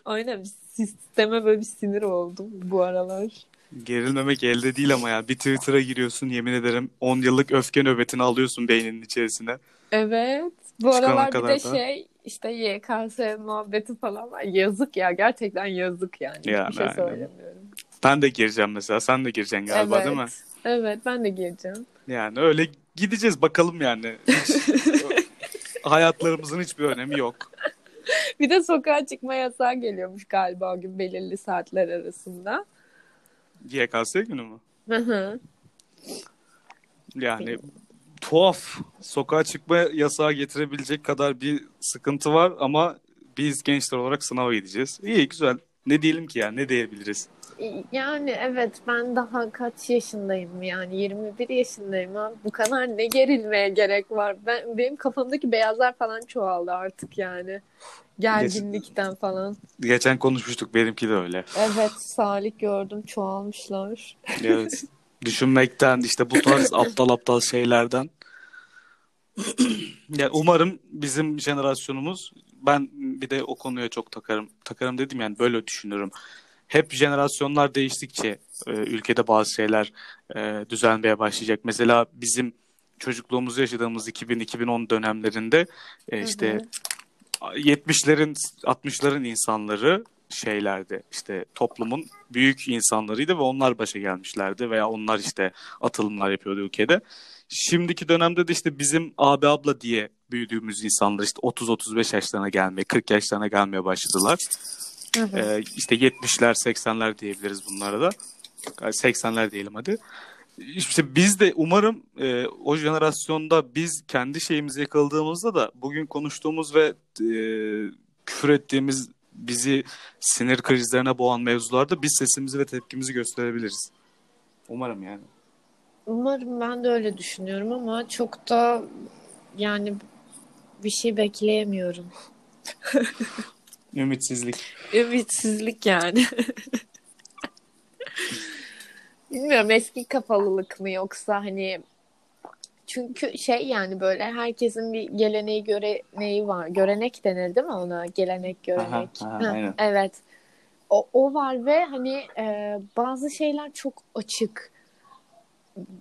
Aynen sisteme böyle bir sinir oldum bu aralar. Gerilmemek elde değil ama ya. Bir Twitter'a giriyorsun yemin ederim 10 yıllık öfke nöbetini alıyorsun beyninin içerisine. Evet. Bu Çıkana aralar bir de da. şey işte YKS muhabbeti falan var. Yazık ya gerçekten yazık yani. Yani, bir şey aynen. söylemiyorum. Ben de gireceğim mesela. Sen de gireceksin galiba evet. değil mi? Evet ben de gireceğim. Yani öyle gideceğiz bakalım yani. Hiç, hayatlarımızın hiçbir önemi yok. Bir de sokağa çıkma yasağı geliyormuş galiba o gün belirli saatler arasında. YKS günü mü? Hı hı. Yani tuhaf. Sokağa çıkma yasağı getirebilecek kadar bir sıkıntı var ama biz gençler olarak sınava gideceğiz. İyi güzel. Ne diyelim ki ya ne diyebiliriz? Yani evet ben daha kaç yaşındayım yani 21 yaşındayım abi. Bu kadar ne gerilmeye gerek var? Ben benim kafamdaki beyazlar falan çoğaldı artık yani. Gerginlikten falan. Geçen konuşmuştuk benimki de öyle. Evet Salih gördüm çoğalmışlar. Evet. Düşünmekten işte bu tarz aptal aptal şeylerden. yani umarım bizim jenerasyonumuz ben bir de o konuya çok takarım. Takarım dedim yani böyle düşünürüm. Hep jenerasyonlar değiştikçe e, ülkede bazı şeyler e, düzelmeye başlayacak. Mesela bizim çocukluğumuzu yaşadığımız 2000-2010 dönemlerinde e, işte Hı hı. 70'lerin 60'ların insanları şeylerdi işte toplumun büyük insanlarıydı ve onlar başa gelmişlerdi veya onlar işte atılımlar yapıyordu ülkede. Şimdiki dönemde de işte bizim abi abla diye büyüdüğümüz insanlar işte 30-35 yaşlarına gelmeye 40 yaşlarına gelmeye başladılar. Hı hı. Ee, işte 70'ler 80'ler diyebiliriz bunlara da. Yani 80'ler diyelim hadi. İşte biz de umarım e, o jenerasyonda biz kendi şeyimizi yakaladığımızda da bugün konuştuğumuz ve e, küfür ettiğimiz bizi sinir krizlerine boğan mevzularda biz sesimizi ve tepkimizi gösterebiliriz. Umarım yani. Umarım ben de öyle düşünüyorum ama çok da yani bir şey bekleyemiyorum. Ümitsizlik. Ümitsizlik yani. Bilmiyorum eski kafalılık mı yoksa hani çünkü şey yani böyle herkesin bir geleneği göreneği var. Görenek denir değil mi ona? Gelenek, görenek. Aha, aha, aynen. Evet. O, o var ve hani e, bazı şeyler çok açık.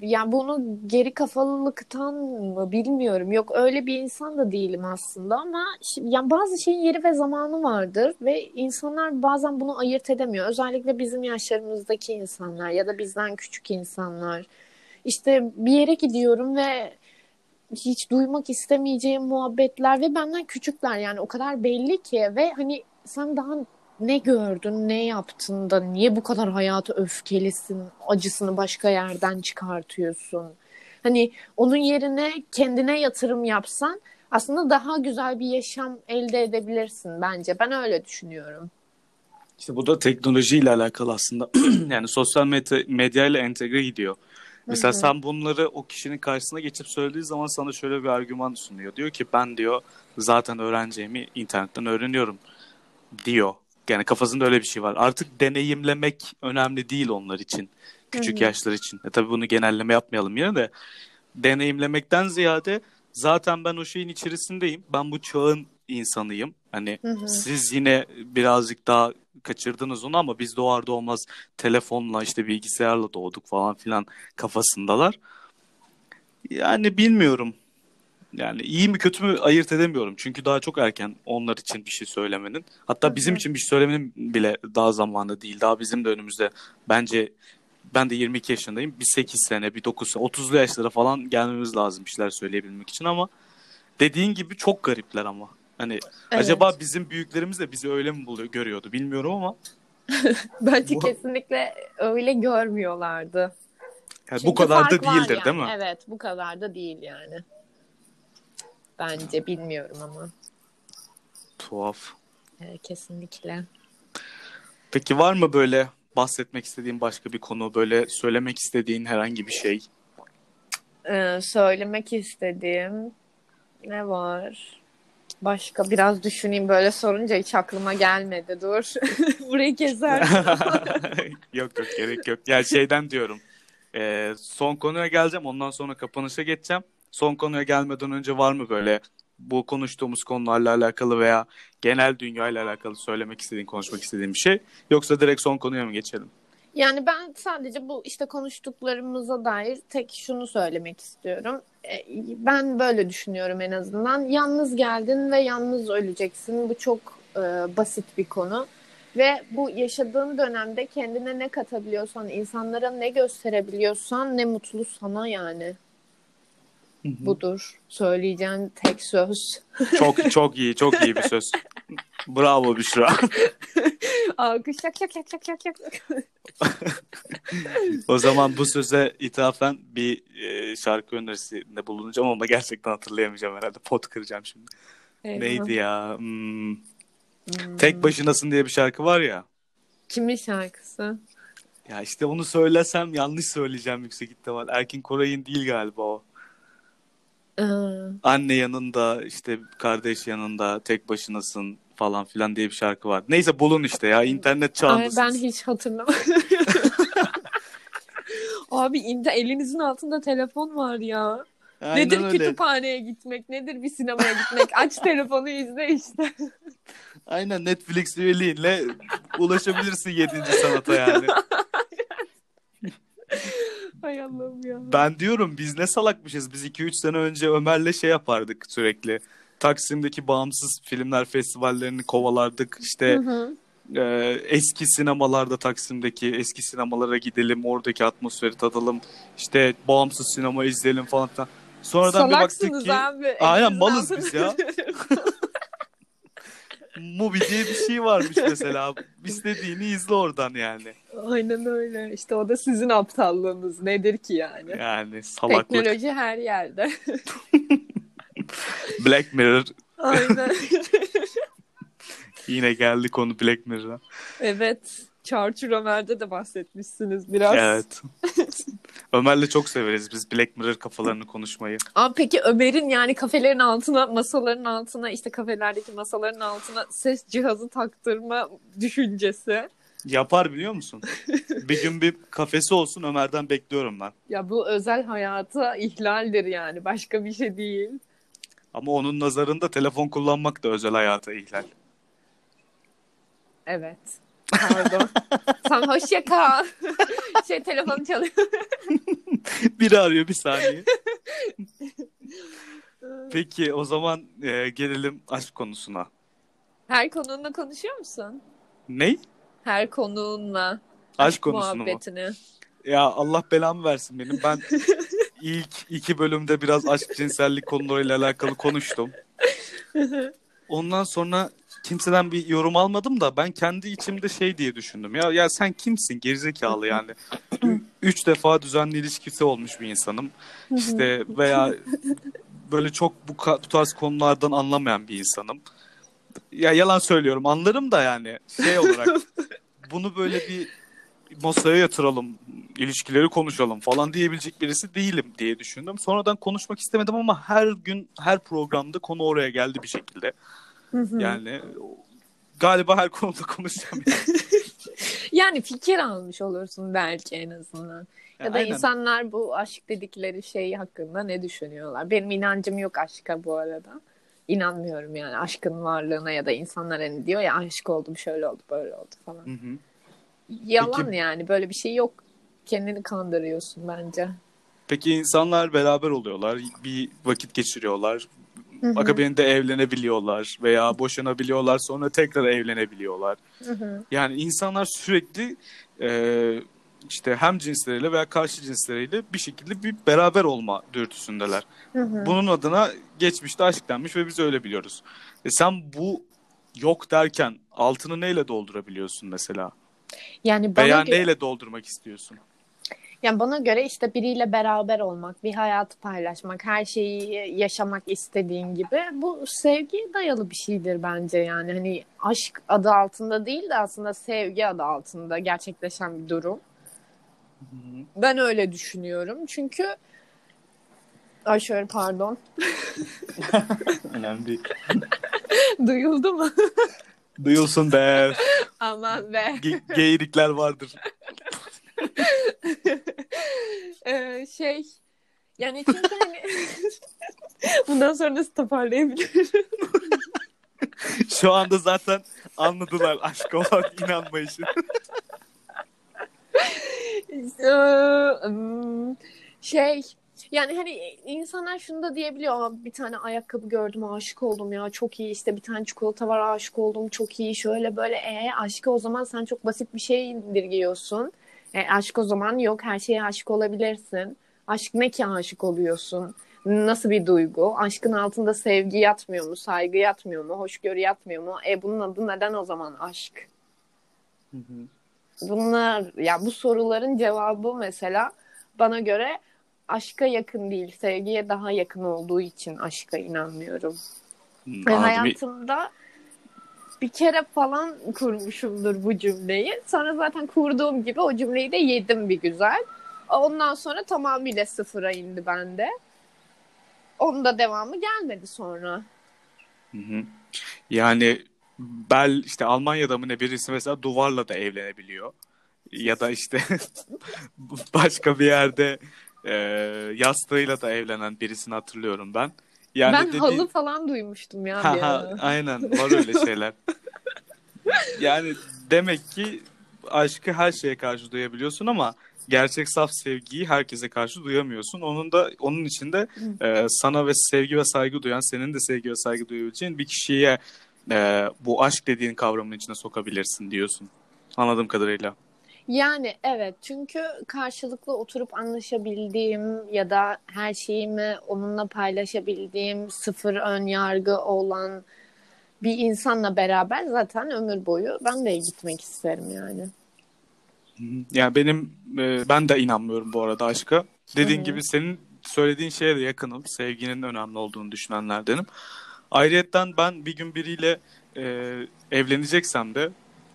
Yani bunu geri kafalılıktan mı bilmiyorum. Yok öyle bir insan da değilim aslında ama şi- yani bazı şeyin yeri ve zamanı vardır ve insanlar bazen bunu ayırt edemiyor. Özellikle bizim yaşlarımızdaki insanlar ya da bizden küçük insanlar. İşte bir yere gidiyorum ve hiç duymak istemeyeceğim muhabbetler ve benden küçükler yani o kadar belli ki ve hani sen daha ne gördün, ne yaptın da niye bu kadar hayata öfkelisin, acısını başka yerden çıkartıyorsun. Hani onun yerine kendine yatırım yapsan aslında daha güzel bir yaşam elde edebilirsin bence. Ben öyle düşünüyorum. İşte bu da teknolojiyle alakalı aslında. yani sosyal medya, medya ile entegre gidiyor. Mesela Hı hı. sen bunları o kişinin karşısına geçip söylediği zaman sana şöyle bir argüman sunuyor. Diyor ki ben diyor zaten öğreneceğimi internetten öğreniyorum diyor. Yani kafasında öyle bir şey var. Artık deneyimlemek önemli değil onlar için. Küçük hı. yaşlar için. E tabii bunu genelleme yapmayalım yine de. Deneyimlemekten ziyade zaten ben o şeyin içerisindeyim. Ben bu çağın insanıyım. Hani Hı hı. siz yine birazcık daha kaçırdınız onu ama biz doğar doğmaz telefonla işte bilgisayarla doğduk falan filan kafasındalar. Yani bilmiyorum. Yani iyi mi kötü mü ayırt edemiyorum. Çünkü daha çok erken onlar için bir şey söylemenin. Hatta bizim için bir şey söylemenin bile daha zamanı değil. Daha bizim de önümüzde bence ben de 22 yaşındayım. Bir 8 sene, bir 9 sene, 30'lu yaşlara falan gelmemiz lazım bir şeyler söyleyebilmek için ama dediğin gibi çok garipler ama. Hani Evet. acaba bizim büyüklerimiz de bizi öyle mi buluyor, görüyordu bilmiyorum ama Bence Bu- kesinlikle öyle görmüyorlardı. yani Çünkü bu kadar da değildir yani. değil mi? Evet, bu kadar da değil yani. Bence bilmiyorum ama. Tuhaf. Evet, kesinlikle. Peki var mı böyle bahsetmek istediğin başka bir konu, böyle söylemek istediğin herhangi bir şey? Ee, söylemek istediğim ne var? Başka biraz düşüneyim böyle sorunca hiç aklıma gelmedi. Dur. Burayı keser. yok yok gerek yok. Yani şeyden diyorum. Ee, son konuya geleceğim. Ondan sonra kapanışa geçeceğim. Son konuya gelmeden önce var mı böyle bu konuştuğumuz konularla alakalı veya genel dünyayla alakalı söylemek istediğin, konuşmak istediğin bir şey? Yoksa direkt son konuya mı geçelim? Yani ben sadece bu işte konuştuklarımıza dair tek şunu söylemek istiyorum. E, Ben böyle düşünüyorum en azından. Yalnız geldin ve yalnız öleceksin. Bu çok e, basit bir konu. Ve bu yaşadığın dönemde kendine ne katabiliyorsan, insanlara ne gösterebiliyorsan ne mutlu sana yani. Budur. Söyleyeceğim tek söz. Çok çok iyi, çok iyi bir söz. Bravo Büşra. Alkış şak şak şak şak şak şak. O zaman bu söze ithafen bir e, şarkı önerisinde bulunacağım ama gerçekten hatırlayamayacağım herhalde. Pot kıracağım şimdi. Neydi ya? Hmm, Hmm. Tek başınasın diye bir şarkı var ya. Kimin şarkısı? Ya işte onu söylesem yanlış söyleyeceğim yüksek ihtimal. Erkin Koray'ın değil galiba o. Ee, Anne yanında işte kardeş yanında tek başınasın falan filan diye bir şarkı var. Neyse bulun işte ya internet Ay, çağındasınız. ben hiç hatırlamıyorum. Abi inde elinizin altında telefon var ya. Aynen nedir öyle. kütüphaneye gitmek? Nedir bir sinemaya gitmek? Aç telefonu izle işte. Aynen Netflix üyeliğinle ulaşabilirsin 7. sanata yani. Hay Allah'ım ya. Ben diyorum biz ne salakmışız. Biz 2-3 sene önce Ömer'le şey yapardık sürekli. Taksim'deki bağımsız filmler festivallerini kovalardık. İşte Hı hı. e, eski sinemalarda Taksim'deki eski sinemalara gidelim. Oradaki atmosferi tadalım. İşte bağımsız sinema izleyelim falan filan. Sonradan bir baktık Salaksınız ki abi. Aynen, malız biz ya. Mubi diye bir şey varmış mesela. İstediğini izle oradan yani. Aynen öyle. İşte o da sizin aptallığınız. Nedir ki yani? Yani salaklık. Teknoloji her yerde. Black Mirror. Aynen. Yine geldi konu Black Mirror'a. evet. Çarçur Ömer'de de bahsetmişsiniz biraz. Evet. Ömer'le çok severiz biz Black Mirror kafalarını konuşmayı. Ama peki Ömer'in yani kafelerin altına, masaların altına, işte kafelerdeki masaların altına ses cihazı taktırma düşüncesi. Yapar biliyor musun? bir gün bir kafesi olsun Ömer'den bekliyorum ben. Ya bu özel hayata ihlaldir yani. Başka bir şey değil. Ama onun nazarında telefon kullanmak da özel hayata ihlal. Evet. Pardon. Sen hoşça kal. şey telefon çalıyor. Biri arıyor bir saniye. Peki o zaman e, gelelim aşk konusuna. Her konuğunla konuşuyor musun? Ney? Her konuğunla Aşk konusunu mu? muhabbetini. Ya Allah belamı versin benim. Ben ilk iki bölümde biraz aşk cinsellik konularıyla alakalı konuştum. Ondan sonra kimseden bir yorum almadım da ben kendi içimde şey diye düşündüm. Ya ya sen kimsin gerizekalı yani. Üç defa düzenli ilişkisi olmuş bir insanım. İşte veya böyle çok bu, bu tarz konulardan anlamayan bir insanım. Ya yalan söylüyorum anlarım da yani şey olarak bunu böyle bir masaya yatıralım, ilişkileri konuşalım falan diyebilecek birisi değilim diye düşündüm. Sonradan konuşmak istemedim ama her gün her programda konu oraya geldi bir şekilde. Yani galiba her konuda konuşacağım. Yani. Fikir almış olursun belki en azından. Ya da Aynen. insanlar bu aşk dedikleri şey hakkında ne düşünüyorlar? Benim inancım yok aşka bu arada. İnanmıyorum yani aşkın varlığına ya da insanlar hani diyor ya aşık oldum şöyle oldu böyle oldu falan. Hı hı. Yalan Peki- yani böyle bir şey yok. Kendini kandırıyorsun bence. Peki insanlar beraber oluyorlar, bir vakit geçiriyorlar. Hı hı. Akabinde evlenebiliyorlar veya boşanabiliyorlar sonra tekrar evlenebiliyorlar. Hı hı. Yani insanlar sürekli e, işte hem cinsleriyle veya karşı cinsleriyle bir şekilde bir beraber olma dürtüsündeler. Hı hı. Bunun adına geçmişte aşk denmiş ve biz öyle biliyoruz. E sen bu yok derken altını neyle doldurabiliyorsun mesela? Yani bana Veya göre, neyle doldurmak istiyorsun? Yani bana göre işte biriyle beraber olmak, bir hayatı paylaşmak, her şeyi yaşamak istediğin gibi bu sevgiye dayalı bir şeydir bence yani. Hani aşk adı altında değil de aslında sevgi adı altında gerçekleşen bir durum. Ben öyle düşünüyorum. Çünkü Ay şöyle pardon. Önemli değil. Duyuldu mu? Duyulsun be. Aman be. Ge- geyirikler vardır. Ee, şey yani çünkü hani bundan sonra nasıl toparlayabilirim? Şu anda zaten anladılar aşk olan inanmayışı. Ee, şey yani hani insanlar şunu da diyebiliyor "Aa, bir tane ayakkabı gördüm aşık oldum ya çok iyi işte bir tane çikolata var aşık oldum çok iyi şöyle böyle e aşkı o zaman sen çok basit bir şey indirgiyorsun e, aşk o zaman yok. Her şeye aşık olabilirsin. Aşk ne ki aşık oluyorsun? Nasıl bir duygu? Aşkın altında sevgi yatmıyor mu? Saygı yatmıyor mu? Hoşgörü yatmıyor mu? E bunun adı neden o zaman aşk? Bunlar ya bu soruların cevabı mesela bana göre aşka yakın değil, sevgiye daha yakın olduğu için aşka inanmıyorum. Hmm, Ve hayatımda bir kere falan kurmuşumdur bu cümleyi. Sonra zaten kurduğum gibi o cümleyi de yedim bir güzel. Ondan sonra tamamıyla sıfıra indi bende. Onun da devamı gelmedi sonra. Hı hı. Yani Bel işte Almanya'da mı ne birisi mesela duvarla da evlenebiliyor. Ya da işte başka bir yerde e, yastığıyla da evlenen birisini hatırlıyorum ben. Yani ben dediğin- halı falan duymuştum ya Ha, ha, aynen var öyle şeyler. yani demek ki aşkı her şeye karşı duyabiliyorsun ama gerçek saf sevgiyi herkese karşı duyamıyorsun. Onun da onun için de e, sana ve sevgi ve saygı duyan, senin de sevgi ve saygı duyabileceğin bir kişiye e, bu aşk dediğin kavramın içine sokabilirsin diyorsun. Anladığım kadarıyla. Yani evet çünkü karşılıklı oturup anlaşabildiğim ya da her şeyimi onunla paylaşabildiğim sıfır ön yargı olan bir insanla beraber zaten ömür boyu ben de gitmek isterim yani. Yani benim e, ben de inanmıyorum bu arada aşka. Dediğin Hı hı. gibi senin söylediğin şeye de yakınım. Sevginin önemli olduğunu düşünenlerdenim. Ayrıyetten ben bir gün biriyle e, evleneceksem de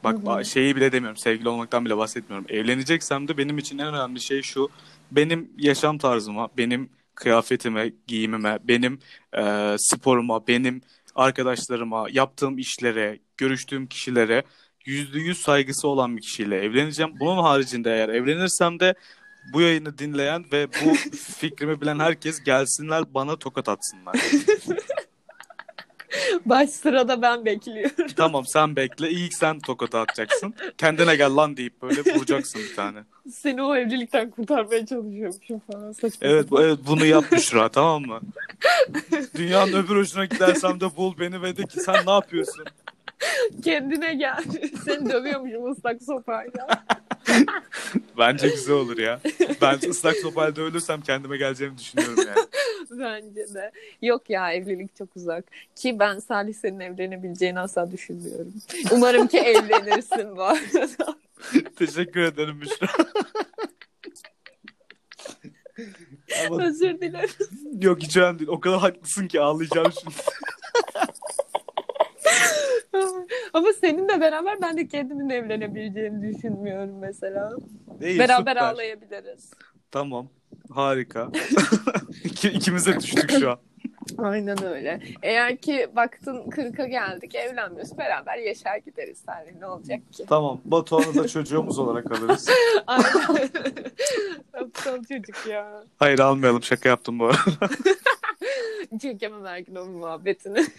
bak Hı hı. şeyi bile demiyorum. Sevgili olmaktan bile bahsetmiyorum. Evleneceksem de benim için en önemli şey şu. Benim yaşam tarzıma, benim kıyafetime, giyimime, benim e, sporuma, benim arkadaşlarıma, yaptığım işlere, görüştüğüm kişilere yüzde yüz saygısı olan bir kişiyle evleneceğim. Bunun haricinde eğer evlenirsem de bu yayını dinleyen ve bu fikrimi bilen herkes gelsinler bana tokat atsınlar. Baş sırada ben bekliyorum. Tamam sen bekle. İlk sen tokat atacaksın. Kendine gel lan deyip böyle vuracaksın bir tane. Seni o evlilikten kurtarmaya çalışıyormuşum falan. Saçma Evet, bu- evet bunu yap Büşra tamam mı? Dünyanın öbür ucuna gidersem de bul beni ve de ki sen ne yapıyorsun? Kendine gel. Seni dövüyormuşum ıslak sopayla. Bence güzel olur ya. Ben ıslak sopayla ölürsem kendime geleceğimi düşünüyorum yani. Bence de. Yok ya evlilik çok uzak. Ki ben Salih senin evlenebileceğini asla düşünmüyorum. Umarım ki evlenirsin bu arada. Teşekkür ederim Büşra. Ama Özür dilerim. yok hiç önemli değil. O kadar haklısın ki ağlayacağım şimdi. Seninle beraber ben de kendimin evlenebileceğini düşünmüyorum mesela. İyi, beraber süper. ağlayabiliriz. Tamam. Harika. İki, ikimiz de düştük şu an. Aynen öyle. Eğer ki baktın 40'a geldik evlenmiyoruz beraber yaşar gideriz Salih ne olacak ki? Tamam. Batuhan'ı da çocuğumuz olarak alırız. Aynen. Aptal çocuk ya. Hayır almayalım. Şaka yaptım bu arada. Çekemem her gün onun muhabbetini.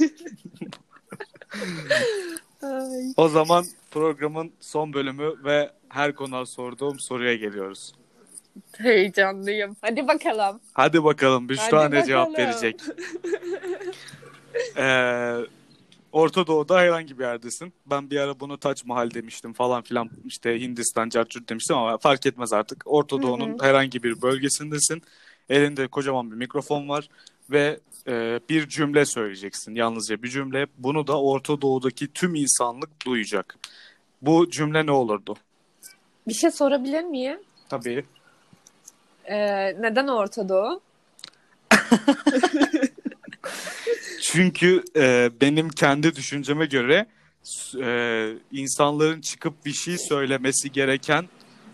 Ay. O zaman programın son bölümü ve her konuğa sorduğum soruya geliyoruz. Heyecanlıyım. Hadi bakalım. Hadi bakalım Büşra Hadi ne cevap verecek? Ee, Orta Doğu'da herhangi bir yerdesin. Ben bir ara bunu Taç Mahal demiştim falan filan işte Hindistan, Carçurt demiştim ama fark etmez artık. Orta Doğu'nun herhangi bir bölgesindesin. Elinde kocaman bir mikrofon var ve e, bir cümle söyleyeceksin. Yalnızca bir cümle. Bunu da Orta Doğu'daki tüm insanlık duyacak. Bu cümle ne olurdu? Bir şey sorabilir miyim? Tabii. Ee, neden Orta Doğu? Çünkü e, benim kendi düşünceme göre e, insanların çıkıp bir şey söylemesi gereken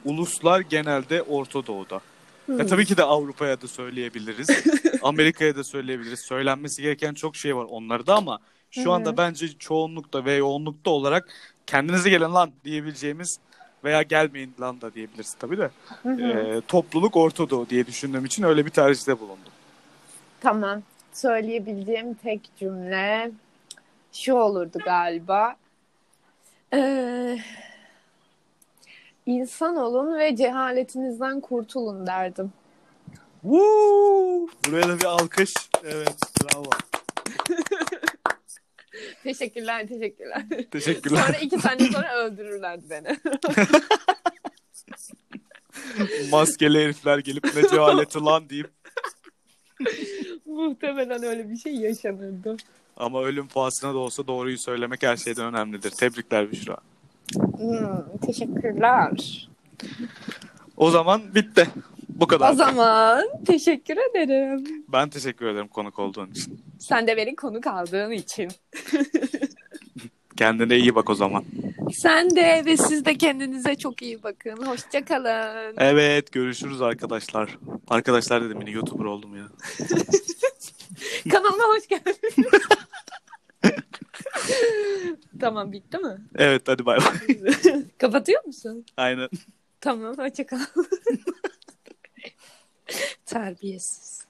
uluslar genelde Orta Doğu'da. Ya tabii ki de Avrupa'ya da söyleyebiliriz. Amerika'ya da söyleyebiliriz. Söylenmesi gereken çok şey var onlarda ama şu anda bence çoğunlukta ve yoğunlukta olarak kendinize gelin lan diyebileceğimiz veya gelmeyin lan da diyebiliriz tabii de. Hı hı. E, topluluk Orta Doğu diye düşündüğüm için öyle bir tercihte bulundum. Tamam. Söyleyebileceğim tek cümle şu olurdu galiba. Ee, insan olun ve cehaletinizden kurtulun derdim. Woo! Buraya da bir alkış. Evet, bravo. Teşekkürler, teşekkürler. Teşekkürler. Sonra iki saniye sonra öldürürlerdi beni. Maskeli herifler gelip ne cehaleti lan deyip Muhtemelen öyle bir şey yaşanırdı. ama ölüm pahasına da olsa doğruyu söylemek her şeyden önemlidir. Tebrikler Büşra. Hmm, teşekkürler. O zaman bitti. Bu kadar. O zaman teşekkür ederim. Ben teşekkür ederim konuk olduğun için. Sen de beni konuk aldığın için. Kendine iyi bak o zaman. Sen de ve siz de kendinize çok iyi bakın. Hoşça kalın. Evet görüşürüz arkadaşlar. Arkadaşlar dedim yine YouTuber oldum ya. Kanalıma hoş geldin. tamam bitti mi? Evet hadi bay bay. Kapatıyor musun? Aynen. Tamam hoşça. Terbiyesiz.